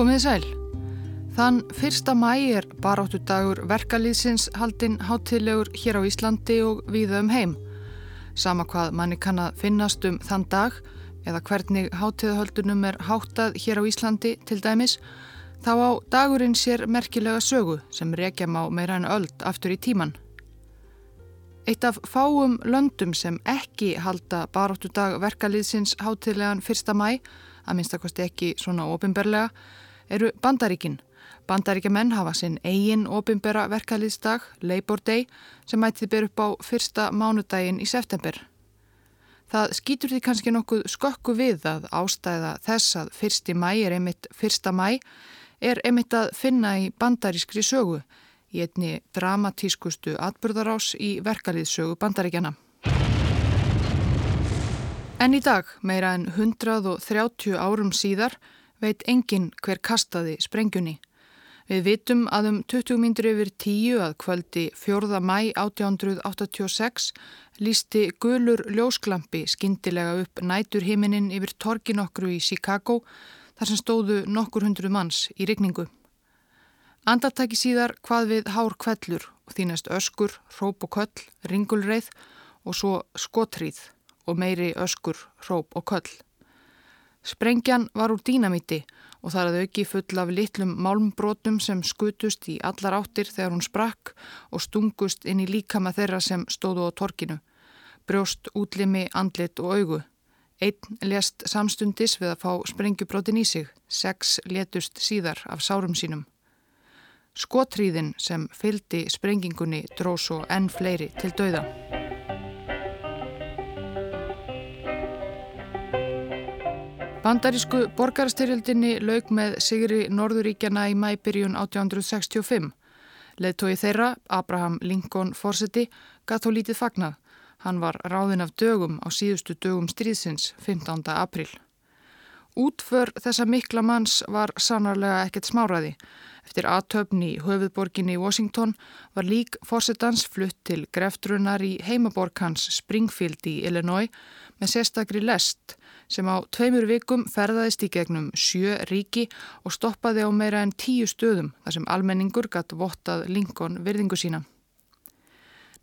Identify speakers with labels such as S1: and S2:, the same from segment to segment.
S1: Komið sæl. Þann fyrsta mæ er baráttu dagur verkalýðsins haldinn hátilegur hér á Íslandi og viða um heim. Sama hvað manni kann að finnast um þann dag eða hvernig hátiðahöldunum er háttað hér á Íslandi til dæmis, þá á dagurinn sér merkilega sögu sem rekjam á meira en öld aftur í tíman. Eitt af fáum löndum sem ekki halda baráttu dag verkalýðsins hátilegan fyrsta mæ, að minnstakosti ekki svona ofinberlega, eru bandaríkinn. Bandaríkjamenn hafa sinn eigin ofinbera verkalýðsdag, Labor Day, sem mætið ber upp á fyrsta mánudaginn í september. Það skýtur því kannski nokkuð skökku við að ástæða þess að fyrsti mæ er einmitt fyrsta mæ, er einmitt að finna í bandarískri sögu, í einni dramatískustu atbyrðarás í verkalýðsögu bandaríkjana. En í dag, meira en 130 árum síðar, veit enginn hver kastaði sprengjunni. Við vitum að um 20 myndir yfir tíu að kvöldi 4. mæ 1886 lísti gulur ljósklampi skindilega upp nætur himinin yfir torgin okkru í Chicago þar sem stóðu nokkur hundru manns í rigningu. Andartæki síðar hvað við hár kvellur og þínast öskur, róp og köll, ringulreið og svo skotrýð og meiri öskur, róp og köll. Sprengjan var úr dínamíti og þar að auki full af litlum málmbrótum sem skutust í allar áttir þegar hún sprakk og stungust inn í líkama þeirra sem stóðu á torkinu. Brjóst, útlimi, andlit og augu. Einn lést samstundis við að fá sprengjubrótin í sig, sex letust síðar af sárum sínum. Skotríðin sem fyldi sprengingunni dró svo enn fleiri til dauða. Bandarísku borgarstyrjöldinni lauk með Sigri Norðuríkjana í mæbyrjun 1865. Leðtói þeirra, Abraham Lincoln Forseti, gatt þó lítið fagnað. Hann var ráðin af dögum á síðustu dögum stríðsins 15. april. Útför þessa mikla manns var sannarlega ekkert smáraði. Eftir aðtöfni í höfuðborginni í Washington var lík Forsetans flutt til greftrunnar í heimaborg hans Springfield í Illinois með sérstakri lest sem á tveimur vikum ferðaðist í gegnum sjö ríki og stoppaði á meira en tíu stöðum þar sem almenningur gatt vottað Lincoln virðingu sína.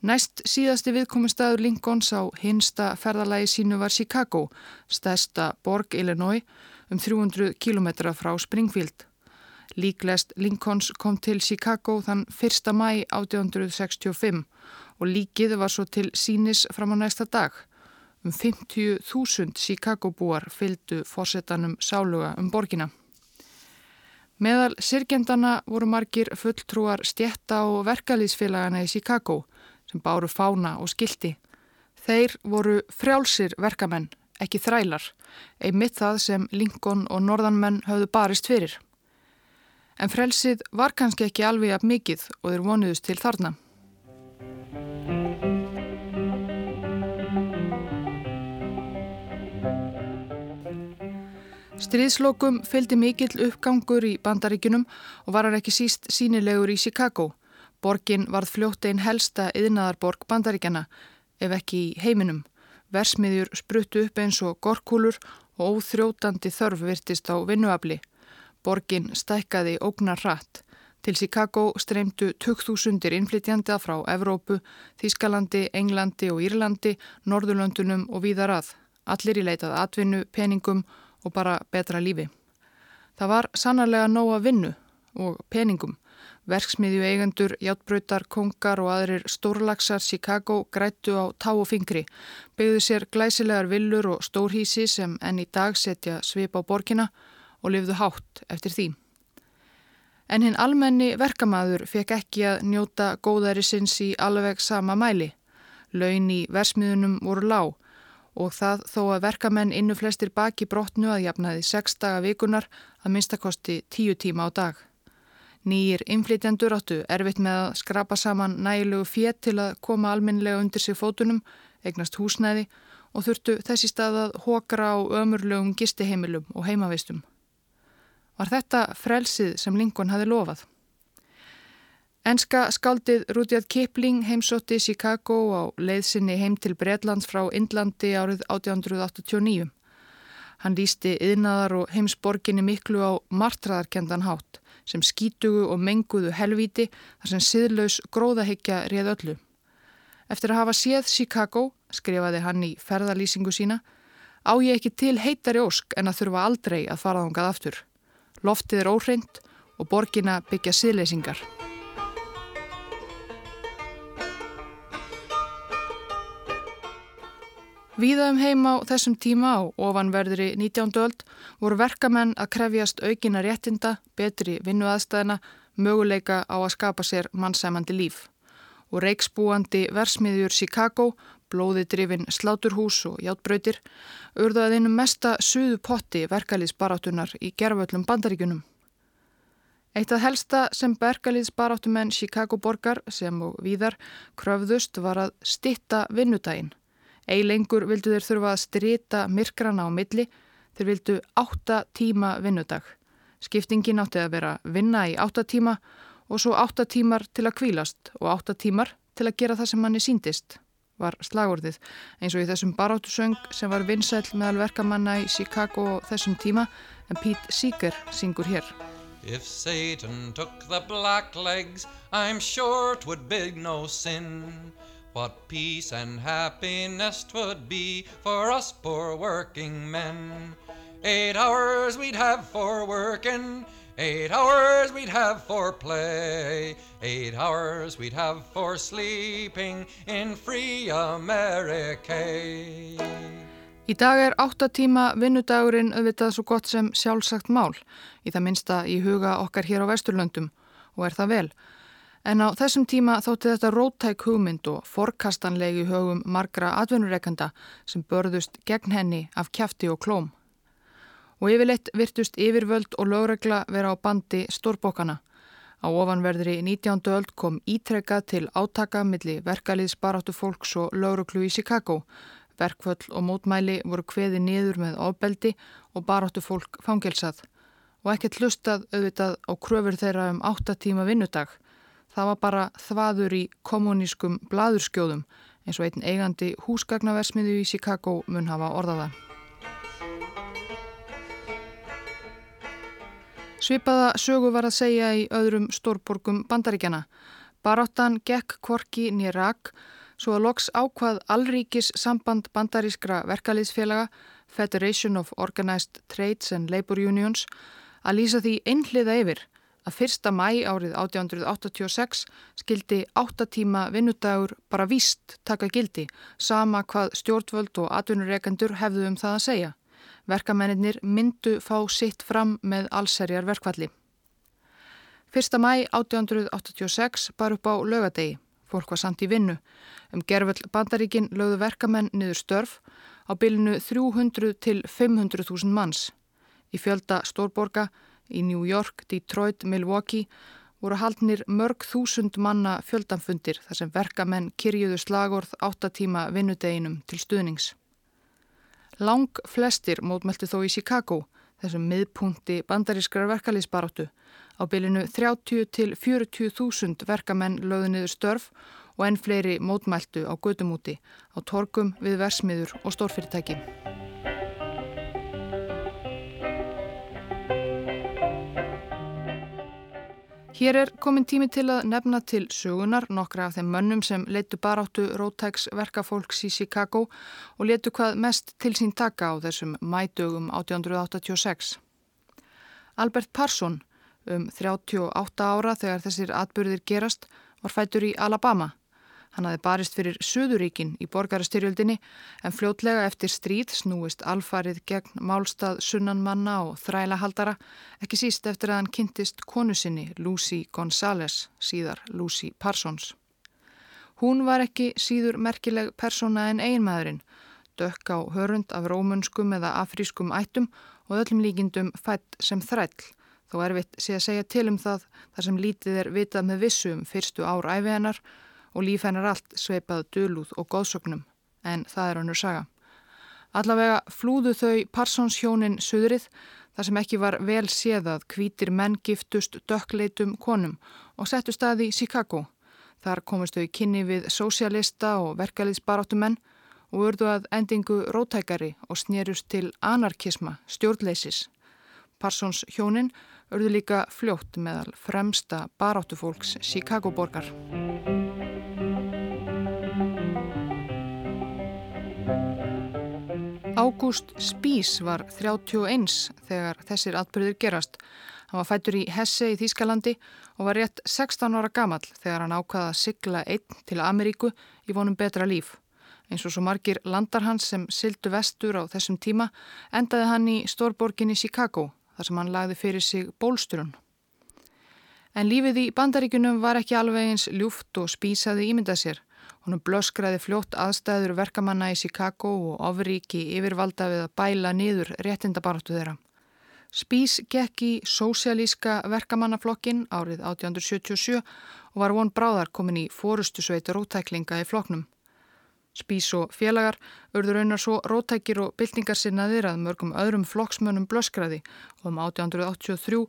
S1: Næst síðasti viðkomistæður Lincolns á hinsta ferðalagi sínu var Chicago, stæsta borg Illinois um 300 km frá Springfield. Líklest Lincolns kom til Chicago þann 1. mæ 1865 og líkið var svo til sínis fram á næsta dag. Um 50.000 Chicago-búar fylgdu fórsetanum sáluga um borgina. Meðal sirkjendana voru margir fulltrúar stjetta og verkalýsfélagana í Chicago sem báru fána og skildi. Þeir voru frjálsir verkamenn, ekki þrælar, einmitt það sem Lincoln og norðanmenn höfðu barist fyrir. En frelsið var kannski ekki alveg af mikið og þeir vonuðust til þarna. Stríðslokum fylgdi mikill uppgangur í bandaríkunum og var hann ekki síst sínilegur í Chicago. Borgin varð fljótt einn helsta yðnaðarborg bandaríkjana, ef ekki í heiminum. Versmiðjur spruttu upp eins og gorkúlur og óþrótandi þörf virtist á vinnuafli. Borgin stækkaði ógnar hratt. Til Chicago streymdu 2000 innflytjandi frá Evrópu, Þískalandi, Englandi og Írlandi, Norðurlöndunum og víðar að. Allir í leitað atvinnu, peningum og bara betra lífi. Það var sannarlega nóg að vinnu og peningum. Verksmiðju eigendur, játbröytar, kongar og aðrir stórlagsar Chicago grættu á tá og fingri, byggðu sér glæsilegar villur og stórhísi sem enn í dag setja svip á borkina og lifðu hátt eftir því. En hinn almenni verkamaður fekk ekki að njóta góðæri sinns í alveg sama mæli. Laun í versmiðunum voru lág og það þó að verkamenn innu flestir baki brotnu að jafnaði 6 daga vikunar að minnstakosti 10 tíma á dag. Nýjir inflytjandur áttu erfitt með að skrapa saman nægilegu fétt til að koma alminlega undir sig fótunum, eignast húsnæði og þurftu þessi stað að hókra á ömurlegum gistiheimilum og heimavistum. Var þetta frelsið sem Lincoln hafi lofað? Enska skaldið Rudyard Kipling heimsótti Chicago á leiðsynni heim til Breitlands frá Indlandi árið 1889. Hann lísti yðnaðar og heimsborginni miklu á martraðarkendan hátt sem skítugu og menguðu helvíti þar sem siðlaus gróðahyggja réð öllu. Eftir að hafa séð Chicago, skrifaði hann í ferðalýsingu sína, á ég ekki til heitari ósk en að þurfa aldrei að fara þángað aftur. Loftið er óhreint og borgina byggja siðleysingar. Víða um heim á þessum tíma á ofanverðri 19. öld voru verkamenn að krefjast aukina réttinda, betri vinnuaðstæðina, möguleika á að skapa sér mannsæmandi líf. Og reiksbúandi versmiðjur Chicago, blóði drifin sláturhús og játbröytir, urðaði einu mesta suðu potti verkalýðsbaráttunar í gerföllum bandaríkunum. Eitt af helsta sem bergalýðsbaráttumenn Chicago borgar sem og víðar kröfðust var að stitta vinnudaginn Eilengur vildu þeir þurfa að strita myrkrana á milli, þeir vildu átta tíma vinnudag. Skiptingin átti að vera vinna í átta tíma og svo átta tímar til að kvílast og átta tímar til að gera það sem manni síndist, var slagordið eins og í þessum barátusöng sem var vinsæl meðal verkamanna í Chicago þessum tíma en Pete Seeger syngur hér. If Satan took the black legs, I'm sure 'twould be no sin. What peace and happiness 'twould be for us poor working men. Eight hours we'd have for working, eight hours we'd have for play, eight hours we'd have for sleeping in free America. Í dag er áttatíma vinnudagurinn auðvitað svo gott sem sjálfsagt mál, í það minsta í huga okkar hér á Vesturlöndum, og er það vel. En á þessum tíma þótti þetta rótæk hugmynd og forkastanlegi högum margra atvinnureikanda sem börðust gegn henni af kjæfti og klóm. Og yfirleitt virtust yfirvöld og lögregla vera á bandi stórbókana. Á ofanverðri 19. öld kom ítrekka til átaka milli verkaliðsbaráttu fólks og lögreglu í Chicago. Verkvöld og mótmæli voru kveði niður með ofbeldi og baráttu fólk fangelsað. Og ekkert hlustað auðvitað á kröfur þeirra um 8 tíma vinnudag. Það var bara þvaður í kommunískum bladurskjóðum eins og einn eigandi húsgagnaversmiðu í Chicago mun hafa orðaða. Svipaða sögu var að segja í öðrum stórborgum bandaríkjana. Baráttan gekk kvorki nýrak svo að loks ákvað allríkis samband bandarískra verkaliðsfélaga Federation of Organized Trades and Labour Unions að lýsa því einhliða yfir að fyrsta mæ árið 1886 skildi 8 tíma vinnudagur bara víst taka gildi, sama hvað stjórnvöld og atvinnureikendur hefðu um það að segja. Verkamennir myndu fá sitt fram með allserjar verkvalli. Fyrsta mæ 1886 bar upp á lögadegi. Fólk var samt í vinnu. Um gerfull bandaríkin lögðu verkamenn niður störf á bylnu 300 til 500.000 manns. Í fjölda stórborga Í New York, Detroit, Milwaukee voru haldnir mörg þúsund manna fjöldanfundir þar sem verkamenn kyrjuðu slagorð áttatíma vinnudeginum til stuðnings. Lang flestir mótmælti þó í Chicago, þessum miðpunti bandarískrar verkalýsbaráttu. Á bylinu 30 til 40 þúsund verkamenn lögðu niður störf og enn fleiri mótmæltu á gödumúti, á torgum við versmiður og stórfyrirtæki. Hér er komin tími til að nefna til sögunar nokkra af þeim mönnum sem leitu baráttu rótæks verkafólks í Chicago og letu hvað mest til sín taka á þessum mædögum 1886. Albert Parson, um 38 ára þegar þessir atbyrðir gerast, var fætur í Alabama. Hann hafi barist fyrir Suðuríkin í borgarastyrjöldinni en fljótlega eftir stríð snúist alfarið gegn málstað sunnanmanna og þrælahaldara, ekki síst eftir að hann kynntist konu sinni Lucy Gonzales, síðar Lucy Parsons. Hún var ekki síður merkileg persóna en einmaðurinn, dökk á hörund af rómunskum eða afrískum ættum og öllum líkindum fætt sem þræll. Þó erfitt sé að segja til um það þar sem lítið er vitað með vissu um fyrstu ár æfi hennar og líf hennar allt sveipað dölúð og góðsögnum, en það er hannur saga. Allavega flúðu þau Parsons hjónin söðrið þar sem ekki var vel séðað hvítir menn giftust dökkleitum konum og settu staði í Chicago. Þar komist þau kynni við sósialista og verkaliðsbaráttumenn og urðu að endingu rótækari og snerust til anarkisma, stjórnleisis. Parsons hjónin urðu líka fljótt meðal fremsta baráttufólks Chicago borgar. Ágúst Spís var 31 þegar þessir atbyrðir gerast. Hann var fættur í Hesse í Þýskalandi og var rétt 16 ára gamal þegar hann ákvaða að sigla einn til Ameríku í vonum betra líf. Eins og svo margir landar hans sem sildu vestur á þessum tíma endaði hann í stórborginni Chicago þar sem hann lagði fyrir sig bólsturun. En lífið í bandaríkunum var ekki alveg eins ljúft og spísaði ímyndað sér. Honum blöskraði fljótt aðstæður verkamanna í Chicago og ofríki yfirvalda við að bæla niður réttindabaratu þeirra. Spís gekk í sósialíska verkamannaflokkin árið 1877 og var von bráðar komin í fórustu sveitur rótæklinga í floknum. Spís og félagar urður raunar svo rótækir og byltingarsinnaðir að mörgum öðrum flokksmönnum blöskraði og um 1883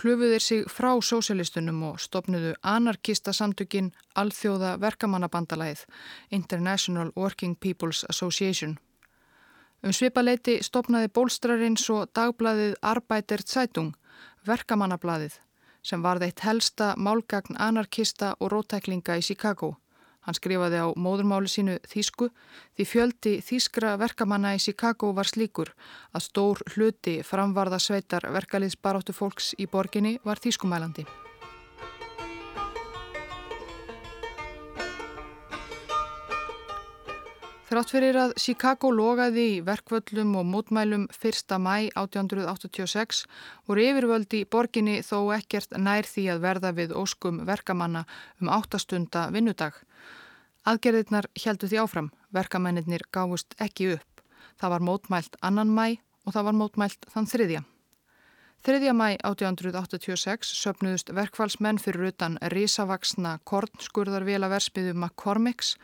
S1: klufuðir sig frá sósialistunum og stopnuðu anarkista samtökin Alþjóða verkamannabandalagið International Working People's Association. Um svipaleiti stopnaði bólstrarinn svo dagbladið Arbeiter Zeitung, verkamannabladið, sem varði eitt helsta málgagn anarkista og rótæklinga í Chicago. Hann skrifaði á móðurmáli sínu Þísku því fjöldi Þískra verkamanna í Chicago var slíkur að stór hluti framvarða sveitar verkaliðsbaróttu fólks í borginni var Þískumælandi. Þrátt fyrir að Chicago logaði í verkvöllum og mótmælum 1. mæ 1886 voru yfirvöldi borginni þó ekkert nær því að verða við óskum verkamanna um áttastunda vinnudag. Aðgerðirnar heldu því áfram, verkamennir gáfust ekki upp. Það var mótmælt annan mæ og það var mótmælt þann þriðja. Þriðja mæ 1886 söpnuðust verkfallsmenn fyrir utan risavaksna kornskurðarvela versmiðu McCormick's.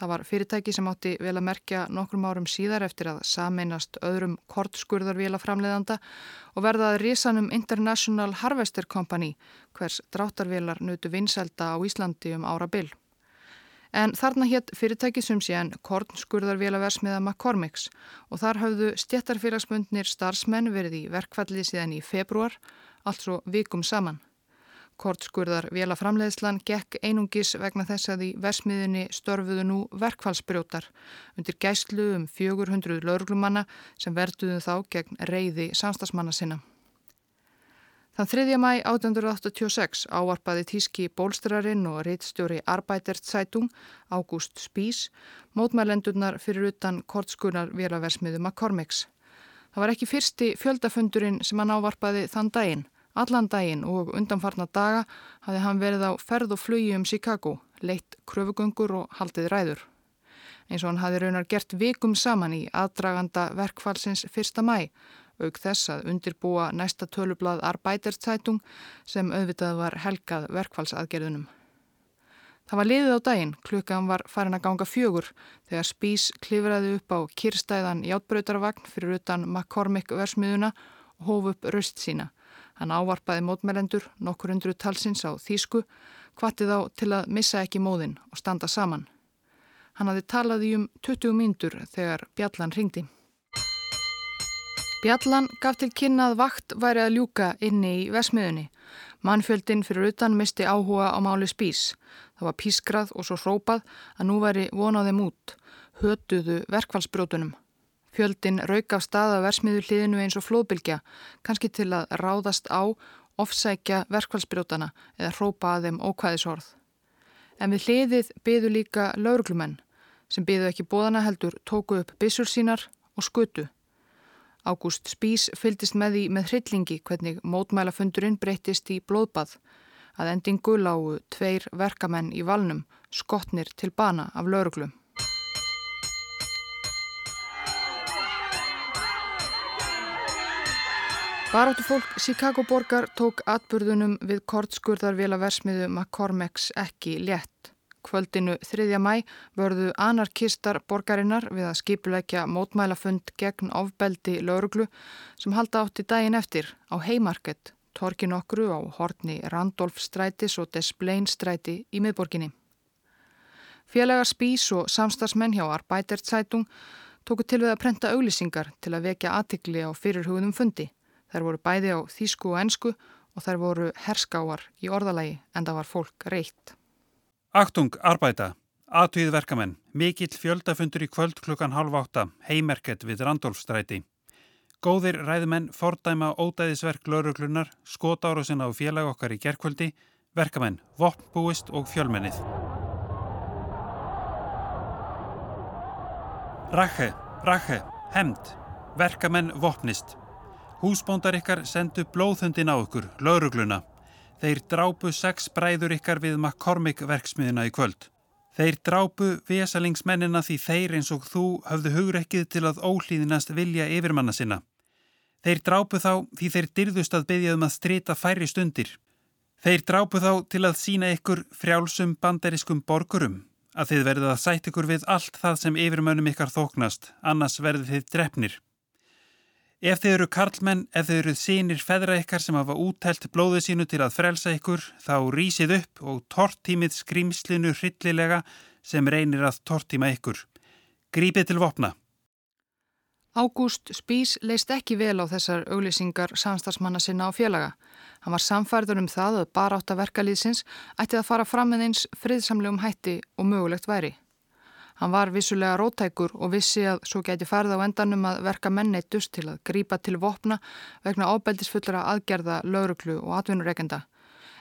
S1: Það var fyrirtæki sem átti vel að merkja nokkrum árum síðar eftir að sameinast öðrum kortskurðarvela framleiðanda og verðað risanum International Harvester Company hvers dráttarvelar nutu vinselda á Íslandi um ára byll. En þarna hétt fyrirtækið sem sé en kornskurðarvélaversmiða McCormick's og þar hafðu stjættarfélagsmundnir starfsmenn verið í verkfalli síðan í februar, altså vikum saman. Kortskurðarvélaframleiðslan gekk einungis vegna þess að í versmiðinni störfuðu nú verkfallsbrjótar undir gæslu um 400 lauruglumanna sem verduðu þá gegn reyði samstagsmanna sinna. Þann 3. mæ 1886 ávarpaði tíski bólstrarinn og reittstjóri Arbeiterzeitung Ágúst Spís mótmælendurnar fyrir utan kortskunar vélaversmiðu McCormick's. Það var ekki fyrsti fjöldafundurinn sem hann ávarpaði þann daginn. Allan daginn og undanfarnar daga hafði hann verið á ferð og flugi um Chicago, leitt kröfugöngur og haldið ræður. Eins og hann hafði raunar gert vikum saman í aðdraganda verkfallsins 1. mæ auk þess að undirbúa næsta tölublað Arbeiterzeitung sem auðvitað var helgað verkfallsaðgerðunum. Það var liðið á daginn, klukkan var farin að ganga fjögur þegar Spís klifraði upp á kyrstæðan játbröytarvagn fyrir utan McCormick versmiðuna og hóf upp röst sína. Hann ávarpaði mótmælendur nokkur hundru talsins á Þísku, hvatið á til að missa ekki móðin og standa saman. Hann hafði talað í um 20 mínútur þegar bjallan ringdi. Bjallan gaf til kynna að vakt væri að ljúka inni í vesmiðunni. Mannfjöldin fyrir utan misti áhuga á máli spís. Það var pískrað og svo hrópað að nú væri vonaðum út. Hötuðu verkfallsbrótunum. Fjöldin rauk af stað að versmiðu hliðinu eins og flóðbylgja, kannski til að ráðast á, ofsækja verkfallsbrótana eða hrópa að þeim ókvæðisorð. En við hliðið byðu líka lauruglumenn sem byðu ekki bóðana heldur tóku upp bissur sínar og skutu. Ágúst Spís fyldist með því með hryllingi hvernig mótmælafundurinn breytist í blóðbað. Að endingu lágu tveir verkamenn í valnum, skotnir til bana af lauruglu. Baráttu fólk Chicago borgar tók atburðunum við kortskurðarvila versmiðu McCormick's ekki létt. Kvöldinu 3. mæ vörðu anarkistar borgarinnar við að skipuleikja mótmælafund gegn ofbeldi lauruglu sem halda átti daginn eftir á Haymarket, torkin okkru á hortni Randolph strætis og Des Plaines stræti í miðborginni. Félagar Spís og samstagsmenn hjá Arbeiderzeitung tóku til við að prenta auglýsingar til að vekja aðtikli á fyrirhugðum fundi. Þær voru bæði á þýsku og ensku og þær voru herskáar í orðalagi en það var fólk reitt.
S2: Aktung, arbæta, aðtöið verkamenn, mikill fjöldafundur í kvöld klukkan halv átta, heimerket við Randolfstræti. Góðir ræðumenn fordæma ódæðisverk lauruglunar, skotáru sinna á félag okkar í gerkvöldi, verkamenn, vopnbúist og fjölmennið. Rache, rache, hemd, verkamenn vopnist. Húsbóndar ykkar sendu blóðhundin á ykkur, laurugluna. Þeir drápu sex bræður ykkar við McCormick verksmiðina í kvöld. Þeir drápu vesalingsmennina því þeir eins og þú hafðu hugrekkið til að ólýðinast vilja yfirmanna sinna. Þeir drápu þá því þeir dyrðust að byggja um að strita færri stundir. Þeir drápu þá til að sína ykkur frjálsum banderiskum borgurum, að þið verðið að sætt ykkur við allt það sem yfirmönnum ykkar þóknast, annars verðið þið drefnir. Ef þið eru karlmenn, ef þið eru sínir feðra ykkar sem hafa úttelt blóðu sínu til að frelsa ykkur, þá rýsið upp og tortímið skrimslinu hryllilega sem reynir að tortíma ykkur. Grípið til vopna.
S1: Ágúst Spís leist ekki vel á þessar auglýsingar samstagsmanna sinna á félaga. Hann var samfærður um það að að verkalýðsins ætti að fara fram með eins friðsamlegum hætti og mögulegt væri. Hann var vissulega rótækur og vissi að svo gæti farið á endanum að verka menneitust til að grípa til vopna vegna ábeldisfullra aðgerða, lauruglu og atvinnureikenda.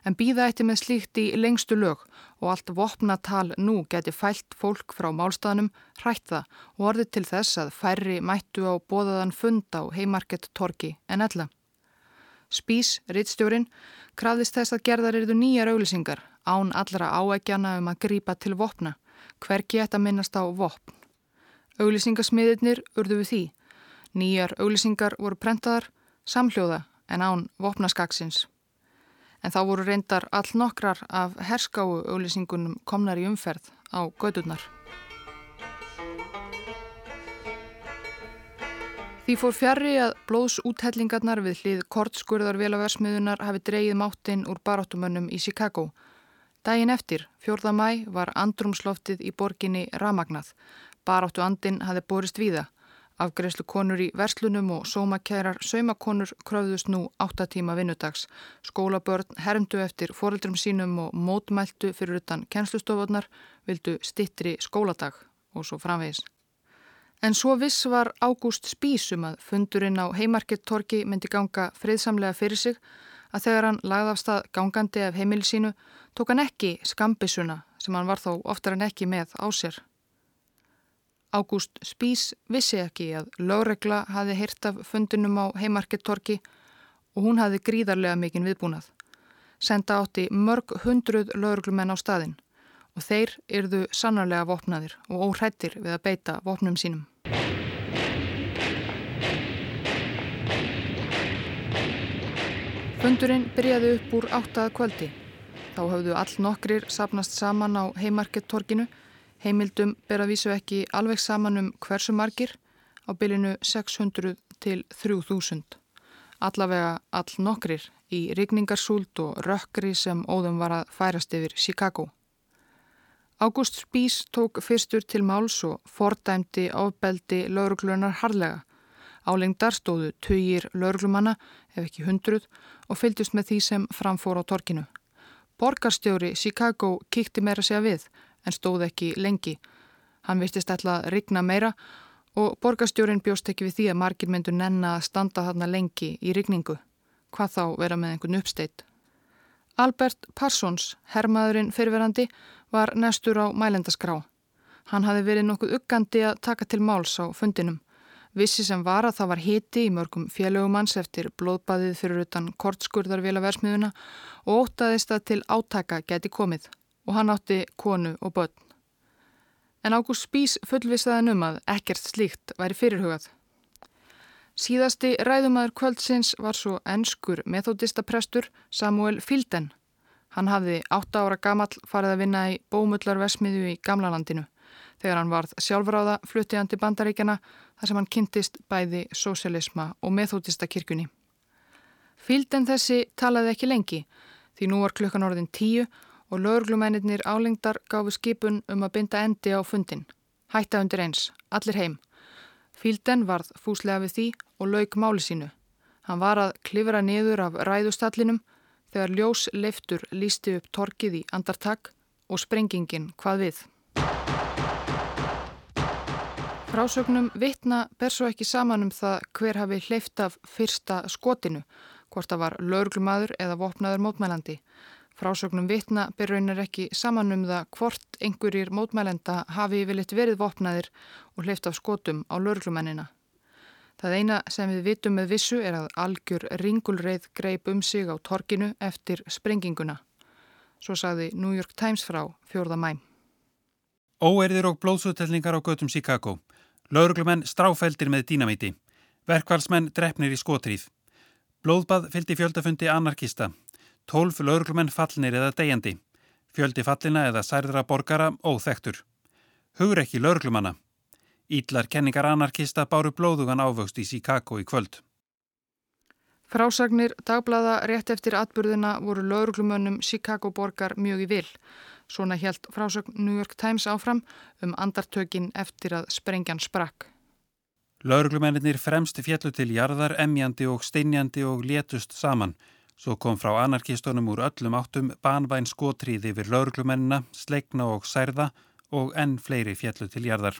S1: En býða eitti með slíkt í lengstu lög og allt vopnatal nú geti fælt fólk frá málstæðanum, hrætt það og orðið til þess að færri mættu á bóðaðan fund á heimarkett torki en ella. Spís, rittstjórin, krafðist þess að gerðar eruðu nýjar auglisingar án allra áækjana um að grípa til vopna hverki ætti að minnast á vopn. Auglýsingasmiðirnir urðu við því. Nýjar auglýsingar voru prentaðar, samhljóða en án vopnaskaksins. En þá voru reyndar all nokkrar af herskáu auglýsingunum komnar í umferð á gödurnar. Því fór fjari að blóðsúthellingarnar við hlið kortskurðar velaversmiðunar hafi dreyið máttinn úr baráttumönnum í Chicago Dægin eftir, 4. mæ, var andrumsloftið í borginni ramagnað. Baráttu andin hafi borist víða. Afgreðslu konur í verslunum og sómakærar saumakonur kröfðust nú 8 tíma vinnudags. Skólabörn hermdu eftir foreldrum sínum og mótmæltu fyrir utan kennslustofarnar, vildu stittri skóladag og svo framvegis. En svo viss var Ágúst Spísum að fundurinn á heimarkettorki myndi ganga friðsamlega fyrir sig að þegar hann lagði af stað gangandi af heimil sínu tók hann ekki skambisuna sem hann var þó oftar en ekki með á sér. Ágúst Spís vissi ekki að lögregla hafi hirt af fundinum á heimarkettorki og hún hafi gríðarlega mikinn viðbúnað. Senda átti mörg hundruð lögreglumenn á staðin og þeir yrðu sannarlega vopnaðir og óhrættir við að beita vopnum sínum. Fundurinn byrjaði upp úr áttað kvöldi. Þá höfðu all nokkrir sapnast saman á heimarkettorkinu. Heimildum ber að vísu ekki alveg saman um hversu margir á bylinu 600 til 3000. Allavega all nokkrir í rigningarsúld og rökkri sem óðum var að færast yfir Chicago. Ágúst Spís tók fyrstur til máls og fordæmdi ábeldi lauruglunar harlega. Álengdar stóðu töyir lauruglumanna, ef ekki hundruð, og fylgdust með því sem framfór á torkinu. Borgarstjóri Chicago kíkti meira segja við en stóð ekki lengi. Hann vistist alltaf rigna meira og borgarstjórin bjóst ekki við því að margir myndu nenna að standa þarna lengi í rigningu. Hvað þá vera með einhvern uppsteitt. Albert Parsons, herrmaðurinn fyrirverandi, var nestur á mælendaskrá. Hann hafi verið nokkuð uggandi að taka til máls á fundinum. Vissi sem var að það var hiti í mörgum félögumanns eftir blóðbaðið fyrir utan kortskurðarvélaversmiðuna og ótaðist að til átaka geti komið og hann átti konu og börn. En Ágúst Spís fullvisaði um að ekkert slíkt væri fyrirhugað. Síðasti ræðumæður kvöldsins var svo ennskur metodistaprestur Samuel Filden. Hann hafði 8 ára gamall farið að vinna í bómullarversmiðu í Gamlalandinu. Þegar hann varð sjálfráða flutti hann til bandaríkjana þar sem hann kynntist bæði sósialisma og meðhóttista kirkjunni. Fílden þessi talaði ekki lengi því nú var klukkan orðin tíu og lögurglumennir álengdar gafu skipun um að binda endi á fundin. Hætta undir eins, allir heim. Fílden varð fúslega við því og lauk máli sínu. Hann var að klifra niður af ræðustallinum þegar ljós leiftur lísti upp torkið í andartak og sprengingin hvað við. Frásögnum vittna ber svo ekki saman um það hver hafi hleyft af fyrsta skotinu, hvort það var löglumadur eða vopnaður mótmælandi. Frásögnum vittna ber raunar ekki saman um það hvort einhverjir mótmælenda hafi yfirleitt verið vopnaðir og hleyft af skotum á löglumennina. Það eina sem við vitum með vissu er að algjör ringulreið greip um sig á torkinu eftir sprenginguna. Svo sagði New York Times frá fjórða mæm.
S2: Óerðir og blóðsutelningar á götum Chicago. Lauruglumenn stráfældir með dínamíti. Verkvalsmenn drefnir í skotrýð. Blóðbað fylgdi fjöldafundi anarkista. Tólf lauruglumenn fallnir eða degjandi. Fjöldi fallina eða særðra borgara óþektur. Hugur ekki lauruglumanna. Ídlar kenningar anarkista báru blóðugan ávöxt í Chicago í kvöld.
S1: Frásagnir dagblada rétt eftir atbyrðina voru lauruglumönnum Chicago borgar mjög í vil. Svona helt frásögn New York Times áfram um andartökin eftir að sprengjan sprakk.
S2: Lauruglumennir fremst fjallu til jarðar, emjandi og steinjandi og létust saman. Svo kom frá anarkistunum úr öllum áttum banvæn skotriði yfir lauruglumennina, sleikna og særða og enn fleiri fjallu til jarðar.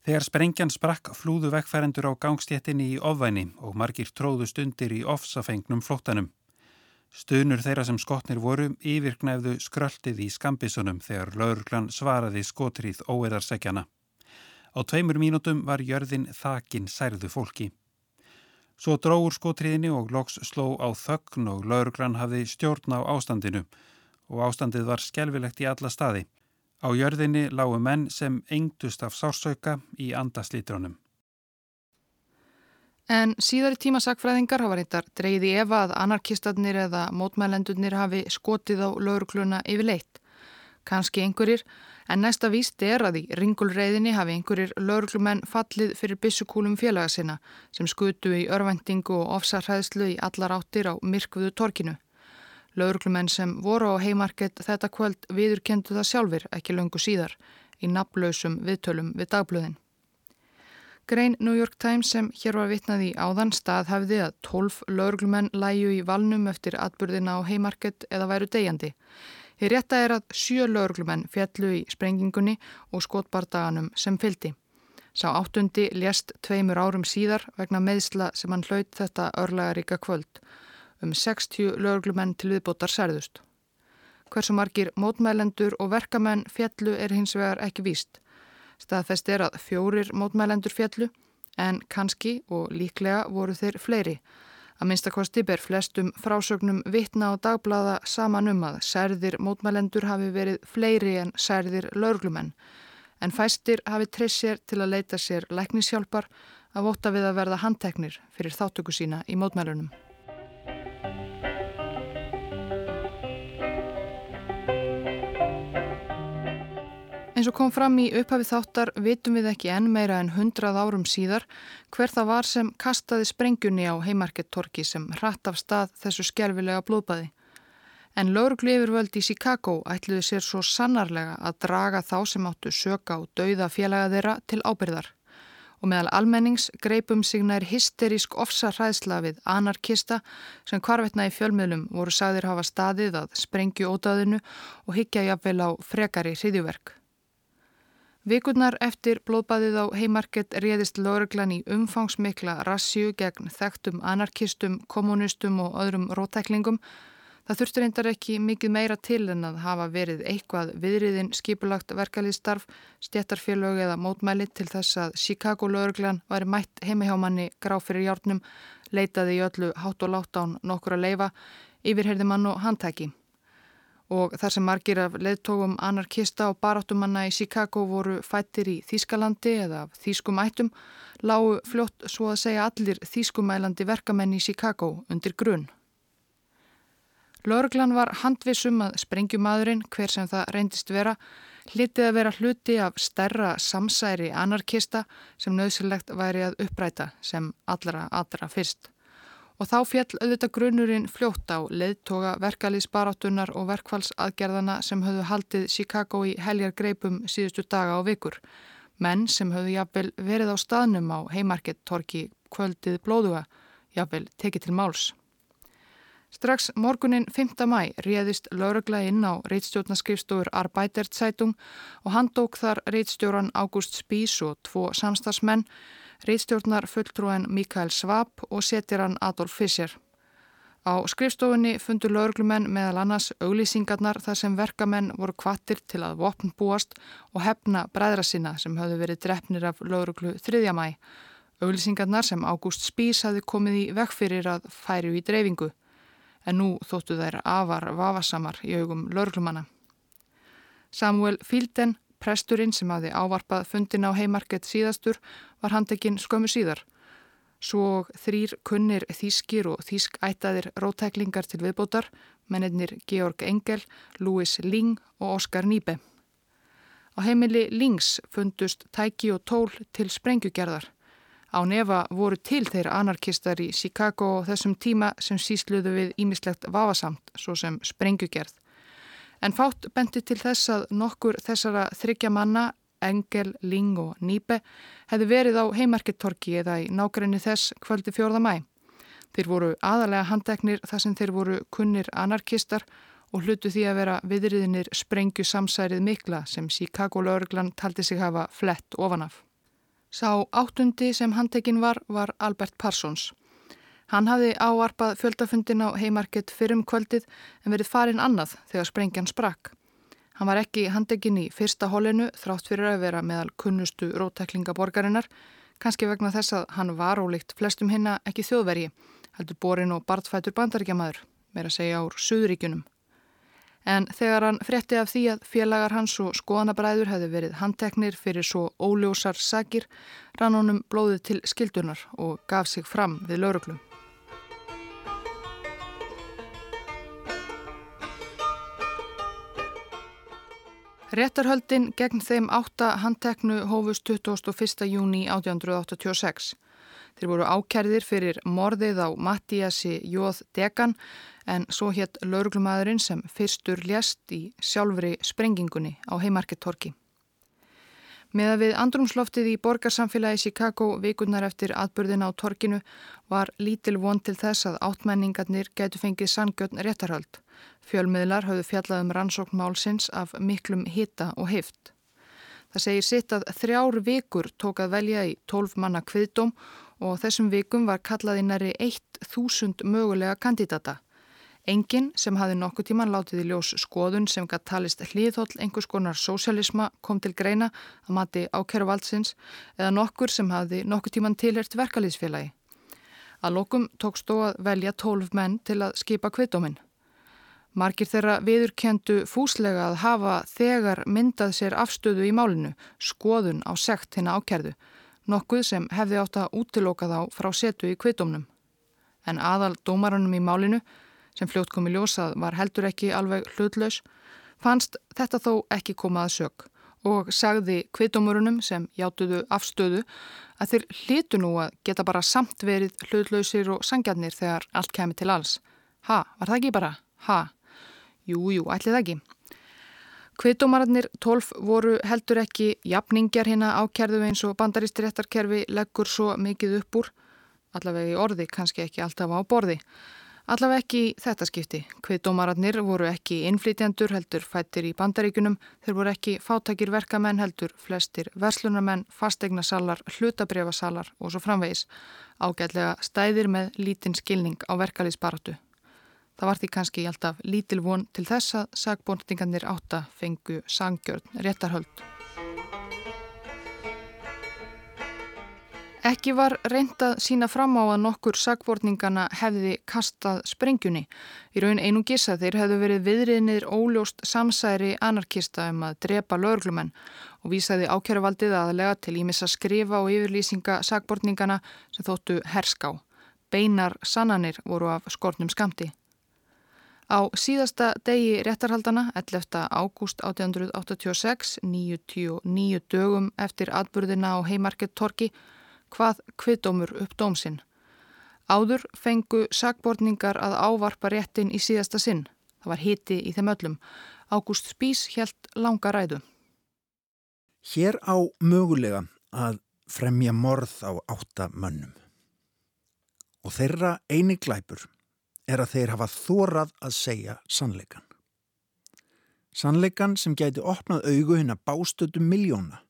S2: Þegar sprengjan sprakk flúðu vekkfærendur á gangstjettinni í ofvæni og margir tróðu stundir í ofsafengnum flóttanum. Stunur þeirra sem skotnir voru yfirknæfðu skröldið í skambisunum þegar lauruglan svaraði skotrið óeðarsekjana. Á tveimur mínútum var jörðin þakin særðu fólki. Svo dróur skotriðinni og loks sló á þögn og lauruglan hafði stjórn á ástandinu og ástandið var skelvilegt í alla staði. Á jörðinni lágu menn sem engdust af sársauka í andaslítrónum.
S1: En síðari tímasakfræðingar hafa reyndar dreyði ef að anarkistarnir eða mótmælendurnir hafi skotið á laurugluna yfir leitt. Kanski einhverjir, en næsta víst er að í ringulreiðinni hafi einhverjir lauruglumenn fallið fyrir bissukúlum félaga sinna sem skutu í örvendingu og ofsarhæðslu í allar áttir á myrkvuðu torkinu. Lauruglumenn sem voru á heimarkett þetta kvöld viðurkendu það sjálfur ekki löngu síðar í naflösum viðtölum við dagblöðin. Grein New York Times sem hér var vitnað í áðan stað hafði að 12 laurglumenn læju í valnum eftir atbyrðina á heimarkett eða væru degjandi. Hér rétta er að sjö laurglumenn fjallu í sprengingunni og skotbardaganum sem fyldi. Sá áttundi lést tveimur árum síðar vegna meðsla sem hann hlaut þetta örlægaríka kvöld. Um 60 laurglumenn til viðbótar særðust. Hversu margir mótmælendur og verkamenn fjallu er hins vegar ekki víst. Staðfest er að fjórir mótmælendur fjallu en kannski og líklega voru þeir fleiri. Að minnstakosti ber flestum frásögnum vitna og dagblada saman um að særðir mótmælendur hafi verið fleiri en særðir laurglumenn. En fæstir hafi treyst sér til að leita sér læknishjálpar að vota við að verða handteknir fyrir þáttöku sína í mótmælunum. Eins og kom fram í upphafi þáttar vitum við ekki enn meira en hundrað árum síðar hver það var sem kastaði sprengjunni á heimarkettorki sem hratt af stað þessu skjálfilega blóðbæði. En lauruglu yfirvöld í Chicago ætluði sér svo sannarlega að draga þá sem áttu söka og dauða félaga þeirra til ábyrðar. Og meðal almennings greipum sig nær hysterísk ofsarræðsla við anarkista sem hvarvetna í fjölmiðlum voru sagðir hafa staðið að sprengju ótaðinu og higgja jafnvel á frekari hriðjuverk. Vikurnar eftir blóðbæðið á heimarkett réðist lauruglan í umfangsmikla rassju gegn þekktum anarkistum, kommunistum og öðrum rótæklingum. Það þurftur reyndar ekki mikið meira til en að hafa verið eitthvað viðriðin skipulagt verkaliðstarf, stjættarfélög eða mótmæli til þess að Chicago lauruglan væri mætt heimihjámanni gráf fyrir hjárnum, leitaði í öllu hátt og látt án nokkur að leifa, yfirherði mann og handtæki og þar sem margir af leðtógum anarkista og baráttumanna í Chicago voru fættir í Þýskalandi eða Þýskum ættum, lágu fljótt svo að segja allir Þýskumælandi verkamenn í Chicago undir grunn. Lörglan var handvisum að sprengjumadurinn, hver sem það reyndist vera, hlitið að vera hluti af stærra samsæri anarkista sem nöðsilegt væri að uppræta sem allra allra fyrst Og þá fjall auðvitað grunurinn fljótt á leðtoga verkalýsbaráttunar og verkfallsaðgerðana sem höfðu haldið Chicago í heljar greipum síðustu daga og vikur. Menn sem höfðu jafnvel verið á staðnum á heimarkettorki kvöldið blóðuga, jafnvel tekið til máls. Strax morgunin 5. mæ réðist laurugla inn á reitstjórnarskrifstofur Arbeiderzeitung og hann dók þar reitstjóran Ágúst Spís og tvo samstagsmenn reitstjórnar fulltrúan Mikael Svab og setjaran Adolf Fischer. Á skrifstofunni fundu laurglumenn meðal annars auglýsingarnar þar sem verkamenn voru kvattir til að vopn búast og hefna bræðra sinna sem hafðu verið drefnir af lauruglu 3. mæ. Auglýsingarnar sem Ágúst Spís hafði komið í vekk fyrir að færi í dreifingu en nú þóttu þær afar vafasamar í augum laurglumanna. Samuel Fílden Presturinn sem hafi ávarpað fundin á heimarkett síðastur var handekinn skömmu síðar. Svo þrýr kunnir þýskir og þýskættaðir rótæklingar til viðbótar, mennir Georg Engel, Louis Ling og Oskar Nýbe. Á heimili Lings fundust tæki og tól til sprengjugerðar. Á nefa voru til þeir anarkistar í Chicago þessum tíma sem sísluðu við ímislegt vafasamt, svo sem sprengjugerð. En fátt benti til þess að nokkur þessara þryggja manna, Engel, Ling og Nýbe, hefði verið á heimarkettorki eða í nákvæmni þess kvöldi fjórða mæ. Þeir voru aðalega handeknir þar sem þeir voru kunnir anarkistar og hlutu því að vera viðriðinir sprengju samsærið mikla sem Chicago-laurglan taldi sig hafa flett ofanaf. Sá áttundi sem handekinn var var Albert Parsons. Hann hafði áarpað fjöldafundin á heimarkett fyrrum kvöldið en verið farin annað þegar sprengjan sprakk. Hann var ekki handekinn í fyrsta hólinu þrátt fyrir að vera meðal kunnustu rótæklingaborgarinnar, kannski vegna þess að hann var ólíkt flestum hinna ekki þjóðvergi, heldur borin og bartfætur bandaríkjamaður, meira segja ár Suðuríkunum. En þegar hann fretti af því að félagar hans og skoðanabræður hefði verið handteknir fyrir svo óljósar sagir, rann honum blóðið til skildunar og gaf sig fram við lauruglum. Réttarhöldin gegn þeim átta handteknu hófust 21. júni 1886. Þeir voru ákærðir fyrir morðið á Mattíasi Jóð Degan en svo hétt lauruglumæðurinn sem fyrstur lést í sjálfri sprengingunni á heimarkettorki. Með að við andrumsloftið í borgarsamfélagi Chicago vikurnar eftir atbyrðin á torkinu var lítil von til þess að áttmenningarnir gætu fengið sangjörn réttarhöld. Fjölmiðlar hafðu fjallað um rannsókn málsins af miklum hita og heift. Það segir sitt að þrjár vikur tók að velja í tólf manna kviðdóm og þessum vikum var kallaði næri 1000 mögulega kandidata. Engin sem hafi nokkuð tíman látið í ljós skoðun sem gætt talist hlýðhóll einhvers konar sósialisma kom til greina að mati ákjæru valdsins eða nokkur sem hafi nokkuð tíman tilhert verkalýðsfélagi. Að lokum tókst þó að velja tólf menn til að skipa kviðdóminn. Margir þeirra viðurkendu fúslega að hafa þegar myndað sér afstöðu í málinu, skoðun á sekt hérna ákjærðu, nokkuð sem hefði átt að útiloka þá frá setu í kviðdómnum. En aðal dómarunum í málinu sem fljótt komi ljósað var heldur ekki alveg hlutlaus, fannst þetta þó ekki komað sög og sagði kviðdómurunum sem játuðu afstöðu að þeir hlítu nú að geta bara samt verið hlutlausir og sangjarnir þegar allt kemi til alls. Ha, var það ekki bara? Ha, jú, jú, ætlið ekki. Kviðdómararnir tólf voru heldur ekki jafningjar hérna ákerðu eins og bandarístiréttarkerfi leggur svo mikið upp úr, allavega í orði, kannski ekki alltaf á borði. Allaveg ekki þetta skipti. Kviðdómararnir voru ekki innflytjandur heldur fættir í bandaríkunum, þeir voru ekki fátækir verkamenn heldur flestir verslunarmenn, fastegnasalar, hlutabrifasalar og svo framvegis. Ágætlega stæðir með lítinn skilning á verkalýsbaratu. Það var því kannski alltaf lítil von til þess að sagbóndingarnir átta fengu sangjörn réttarhöld. Ekki var reyndað sína fram á að nokkur sagvorningana hefði kastað sprengjunni. Í raun einungis að þeir hefðu verið viðriðnir óljóst samsæri anarkista um að drepa löglumenn og vísaði ákjæruvaldið aðlega til ímissa skrifa og yfirlýsinga sagvorningana sem þóttu herská. Beinar sannanir voru af skortnum skamti. Á síðasta degi réttarhaldana, 11. ágúst 1886, 99 dögum eftir atburðina á heimarkett Torki, hvað kviðdómur upp dómsinn. Áður fengu sagbortningar að ávarpa réttin í síðasta sinn. Það var hiti í þeim öllum. Ágúst Spís helt langa ræðu.
S3: Hér á mögulega að fremja morð á átta mönnum. Og þeirra eini glæpur er að þeir hafa þórað að segja sannleikan. Sannleikan sem gæti opnað augu hinn að bástötu miljóna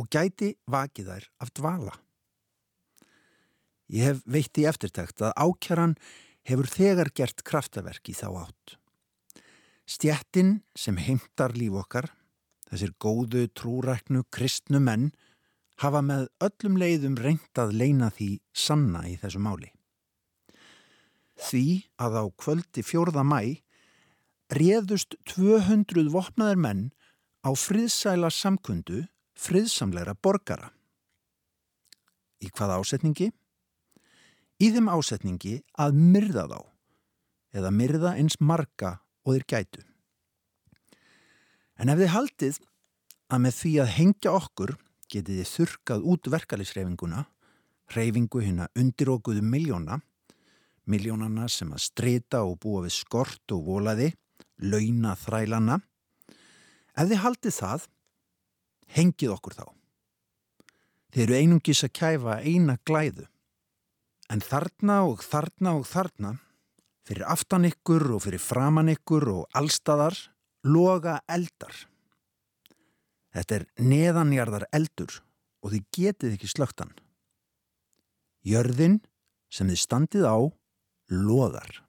S3: og gæti vakið þær af dvala. Ég hef veitt í eftirtækt að ákjaran hefur þegar gert kraftaverk í þá átt. Stjættin sem heimtar líf okkar, þessir góðu, trúræknu, kristnu menn, hafa með öllum leiðum reynt að leina því sanna í þessu máli. Því að á kvöldi fjórða mæ réðust 200 vopnaðar menn á friðsæla samkundu friðsamleira borgara. Í hvað ásetningi? í þeim ásetningi að myrða þá eða myrða eins marga og þeir gætu. En ef þið haldið að með því að hengja okkur getið þið þurkað út verkalisreifinguna, reyfingu hérna undirókuðu miljóna, miljónana sem að streyta og búa við skort og volaði, launa þrælana, ef þið haldið það, hengið okkur þá. Þeir eru einungis að kæfa eina glæðu En þarna og þarna og þarna, fyrir aftan ykkur og fyrir framan ykkur og allstæðar, loga eldar. Þetta er neðanjarðar eldur og þið getið ekki slögtan. Jörðin sem þið standið á, loðar.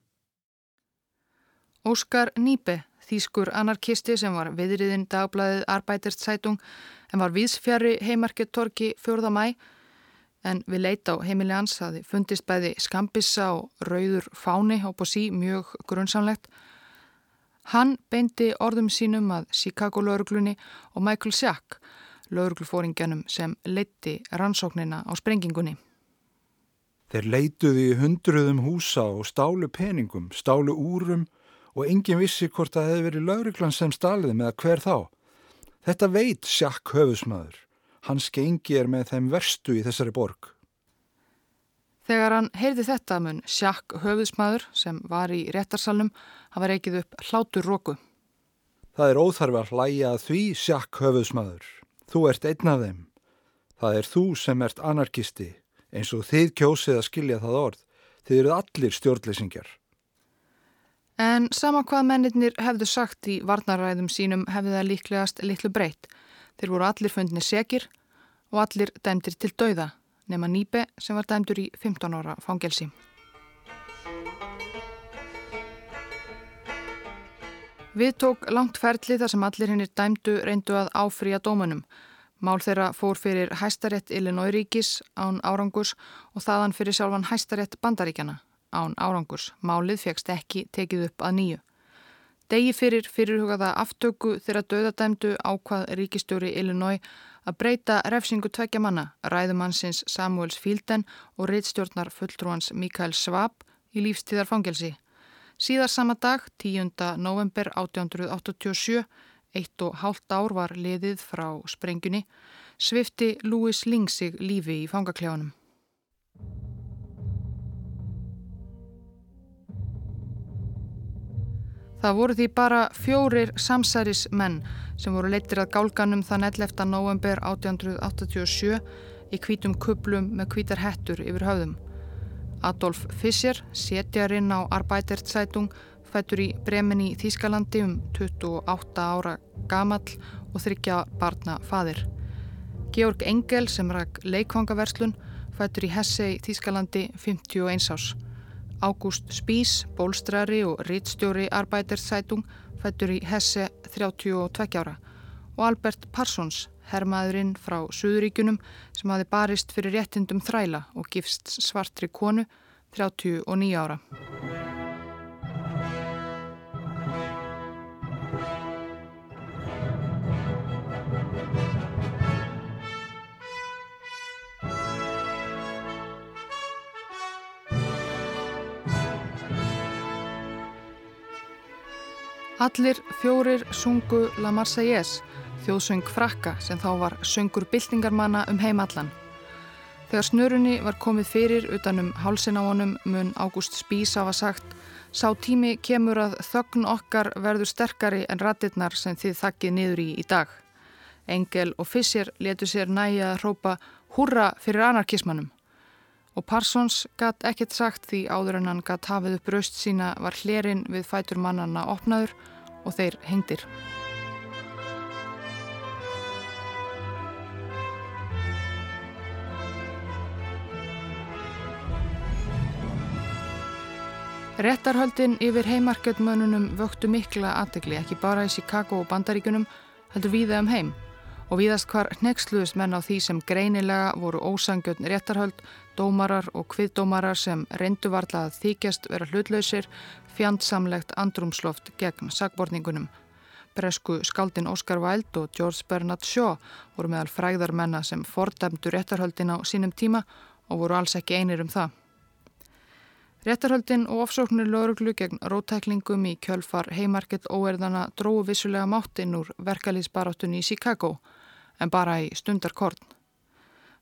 S1: Óskar Nýpe, þýskur anarkisti sem var viðriðin dagblæðið Arbeiderszeitung en var viðsfjari heimarkettorki 4. mæ, en við leita á heimili hans að þið fundist bæði skambissa og rauður fáni á bósi mjög grunnsamlegt. Hann beindi orðum sínum að Chicago lauruglunni og Michael Schack, lauruglufóringjanum sem leitti rannsóknina á sprengingunni.
S4: Þeir leituði í hundruðum húsa og stálu peningum, stálu úrum og engin vissi hvort það hefði verið lauruglan sem staliði með að hver þá. Þetta veit Schack höfusmaður. Hans gengi er með þeim verstu í þessari borg.
S1: Þegar hann heyrði þetta mun sjakk höfðsmaður sem var í réttarsalnum hafa reykið upp hlátur róku.
S4: Það er óþarfi að hlæja að því sjakk höfðsmaður. Þú ert einn af þeim. Það er þú sem ert anarkisti eins og þið kjósið að skilja það orð. Þið eru allir stjórnleysingjar.
S1: En sama hvað mennirnir hefðu sagt í varnaræðum sínum hefðu það líklegast litlu breytt. Þeir voru allir fundni segir og allir dæmdir til dauða nema Nýbe sem var dæmdur í 15 ára fangelsi. Við tók langt ferli þar sem allir hinnir dæmdu reyndu að áfrýja dómanum. Mál þeirra fór fyrir hæstarétt Illinois ríkis án árangus og þaðan fyrir sjálfan hæstarétt bandaríkjana án árangus. Málið fegst ekki tekið upp að nýju. Degi fyrir fyrirhugaða aftöku þeirra döðadæmdu ákvað ríkistjóri Illinois að breyta refsingu tvekja manna, ræðumannsins Samuels Fielden og reittstjórnar fulltrúans Mikael Svab í lífstíðarfangelsi. Síðar sama dag, 10. november 1887, eitt og hálft ár var liðið frá sprengjunni, svifti Louis Ling sig lífi í fangaklefanum. Það voru því bara fjórir samsæris menn sem voru leittir að gálganum þann 11. november 1887 í kvítum kuplum með kvítar hettur yfir höfðum. Adolf Fischer, setjarinn á Arbeiderzeitung, fættur í Bremen í Þýskalandi um 28 ára gamall og þryggja barna fadir. Georg Engel sem ræk leikvangaverslun, fættur í Hesse í Þýskalandi 51 ás. Ágúst Spís, bólstrari og rittstjóri Arbeiderzeitung fættur í Hesse 32 ára og Albert Parsons, herrmaðurinn frá Suðuríkunum sem hafi barist fyrir réttindum þræla og gifst svartri konu 39 ára. Allir fjórir sungu La Marseillaise, þjóðsöng frakka sem þá var söngur byltingarmanna um heimallan. Þegar snurunni var komið fyrir utanum hálsin á honum mun Ágúst Spís hafa sagt Sá tími kemur að þögn okkar verður sterkari en ratirnar sem þið þakkið niður í í dag. Engel og Fissir letu sér næja að hrópa húrra fyrir anarkismannum. Og Parsons gatt ekkert sagt því áður en hann gatt hafið upp raust sína var hlerinn við fætur mannana opnaður og þeir hengdir. Réttarhöldin yfir heimarketmönunum vöktu mikla aðtegli ekki bara í Chicago og Bandaríkunum heldur viða um heim og viðast hvar nexluðist menn á því sem greinilega voru ósangjötn réttarhöld, dómarar og kviðdómarar sem reynduvarla að þykjast vera hlutlausir fjandsamlegt andrumsloft gegn sagborningunum. Bresku skaldin Oscar Wilde og George Bernard Shaw voru meðal fræðarmenna sem fordæmdu réttarhöldin á sínum tíma og voru alls ekki einir um það. Réttarhöldin og ofsóknir lauruglu gegn rótæklingum í kjölfar heimarkett óerðana dróðu vissulega máttinn úr verkalýsbaráttunni í Chicago en bara í stundarkorn.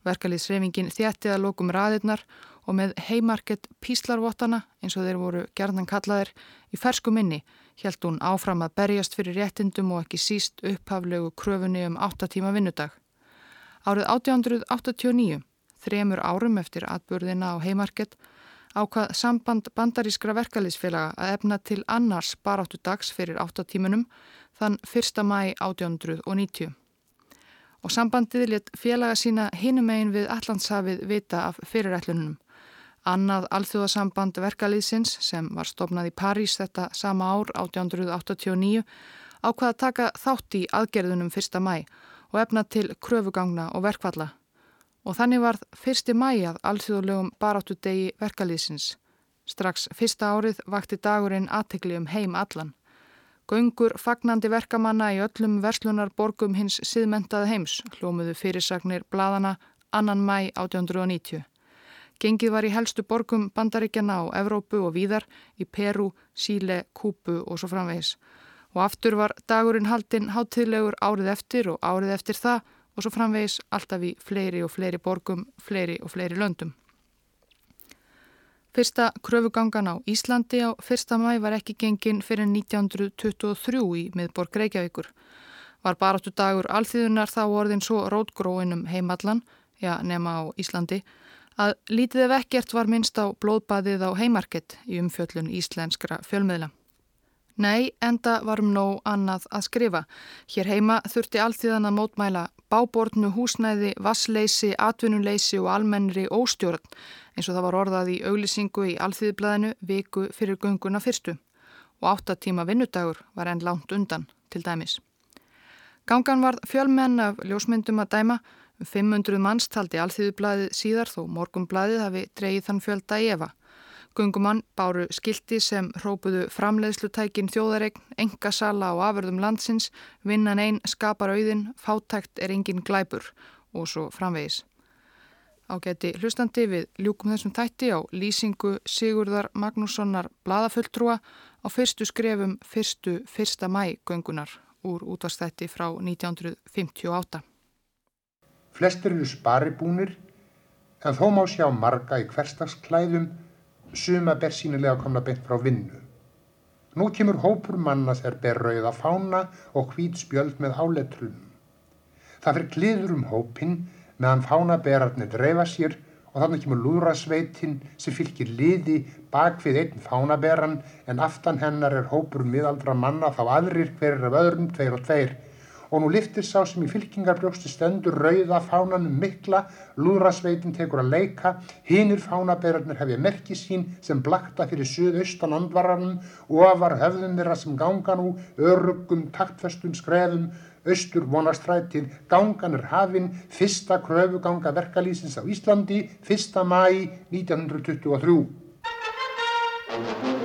S1: Verkalýsreifingin þjætti að lókum raðirnar og með heimarkett píslarvottana eins og þeir voru gerðan kallaðir í fersku minni held hún áfram að berjast fyrir réttindum og ekki síst upphaflegu kröfunni um 8 tíma vinnudag. Árið 1889, þremur árum eftir atbörðina á heimarkett, ákvað samband bandarískra verkalýsfélaga að efna til annars baráttu dags fyrir 8 tímunum þann 1. mæ 1890. Og sambandið let félaga sína hinum eigin við Allandshafið vita af fyrirætlunum. Annað alþjóðasamband verkalýðsins sem var stopnað í París þetta sama ár 1889 ákvað að taka þátt í aðgerðunum 1. mæ og efna til kröfugangna og verkvalla og þannig varð fyrsti mæjað alþjóðlegum baráttu degi verkalýsins. Strax fyrsta árið vakti dagurinn aðtekli um heim allan. Göngur fagnandi verkamanna í öllum verslunar borgum hins siðmentaði heims hlómuðu fyrirsagnir bladana annan mæ 1890. Gengið var í helstu borgum bandaríkjana á Evrópu og víðar í Peru, Síle, Kúpu og svo framvegis. Og aftur var dagurinn haldinn hátíðlegur árið eftir og árið eftir það og svo framvegis alltaf í fleiri og fleiri borgum, fleiri og fleiri löndum. Fyrsta kröfugangan á Íslandi á fyrsta mæ var ekki gengin fyrir 1923 í miðborg Reykjavíkur. Var baráttu dagur alþýðunar þá orðin svo rótgróinum heimallan, já nema á Íslandi, að lítið ef ekkert var minnst á blóðbaðið á heimarkett í umfjöllun íslenskra fjölmiðla. Nei, enda varum nóg annað að skrifa. Hér heima þurfti alþýðan að mótmæla bábortnu húsnæði, vassleysi, atvinnuleysi og almennri óstjórn eins og það var orðað í auglisingu í alþýðiblaðinu viku fyrir gunguna fyrstu og áttatíma vinnudagur var enn langt undan til dæmis. Gangan var fjölmenn af ljósmyndum að dæma, 500 manns taldi alþýðiblaðið síðar þó morgumblaðið hafi dreyið þann fjölda í Eva. Gungumann báru skildi sem hrópuðu framleiðslutækin þjóðaregn, engasala á aförðum landsins, vinnan einn skapar auðin, fátækt er engin glæpur og svo framvegis. Ágæti hlustandi við ljúkum þessum tætti á lýsingu Sigurðar Magnússonar Bladafulltrúa á fyrstu skrefum fyrstu fyrsta mæ gungunar úr útvarstætti frá 1958.
S5: Flestir eru sparibúnir en þó má sjá marga í hverstagsklæðum suma ber sínilega komna beint frá vinnu. Nú kemur hópur manna þegar ber rauða fána og hvít spjöld með áletrunum. Það fyrir kliður um hópin meðan fánaberarnir dreifa sér og þannig kemur lúðrasveitin sem fylgir liði bak við einn fánaberan en aftan hennar er hópur miðaldra manna þá aðrir hverjir af öðrum tveir og tveir og nú liftir sá sem í fylkingarbrjókstu stendur rauða fánanum mikla, lúðrasveitin tekur að leika, hinnir fánaberarnir hefja merki sín sem blakta fyrir suðaustan andvaranum og afar höfðum þeirra sem ganga nú, örugum, taktfestum skrefum, austur vonastrætið, gangan er hafinn, fyrsta kröfuganga verkalýsins á Íslandi, 1. mæ 1923.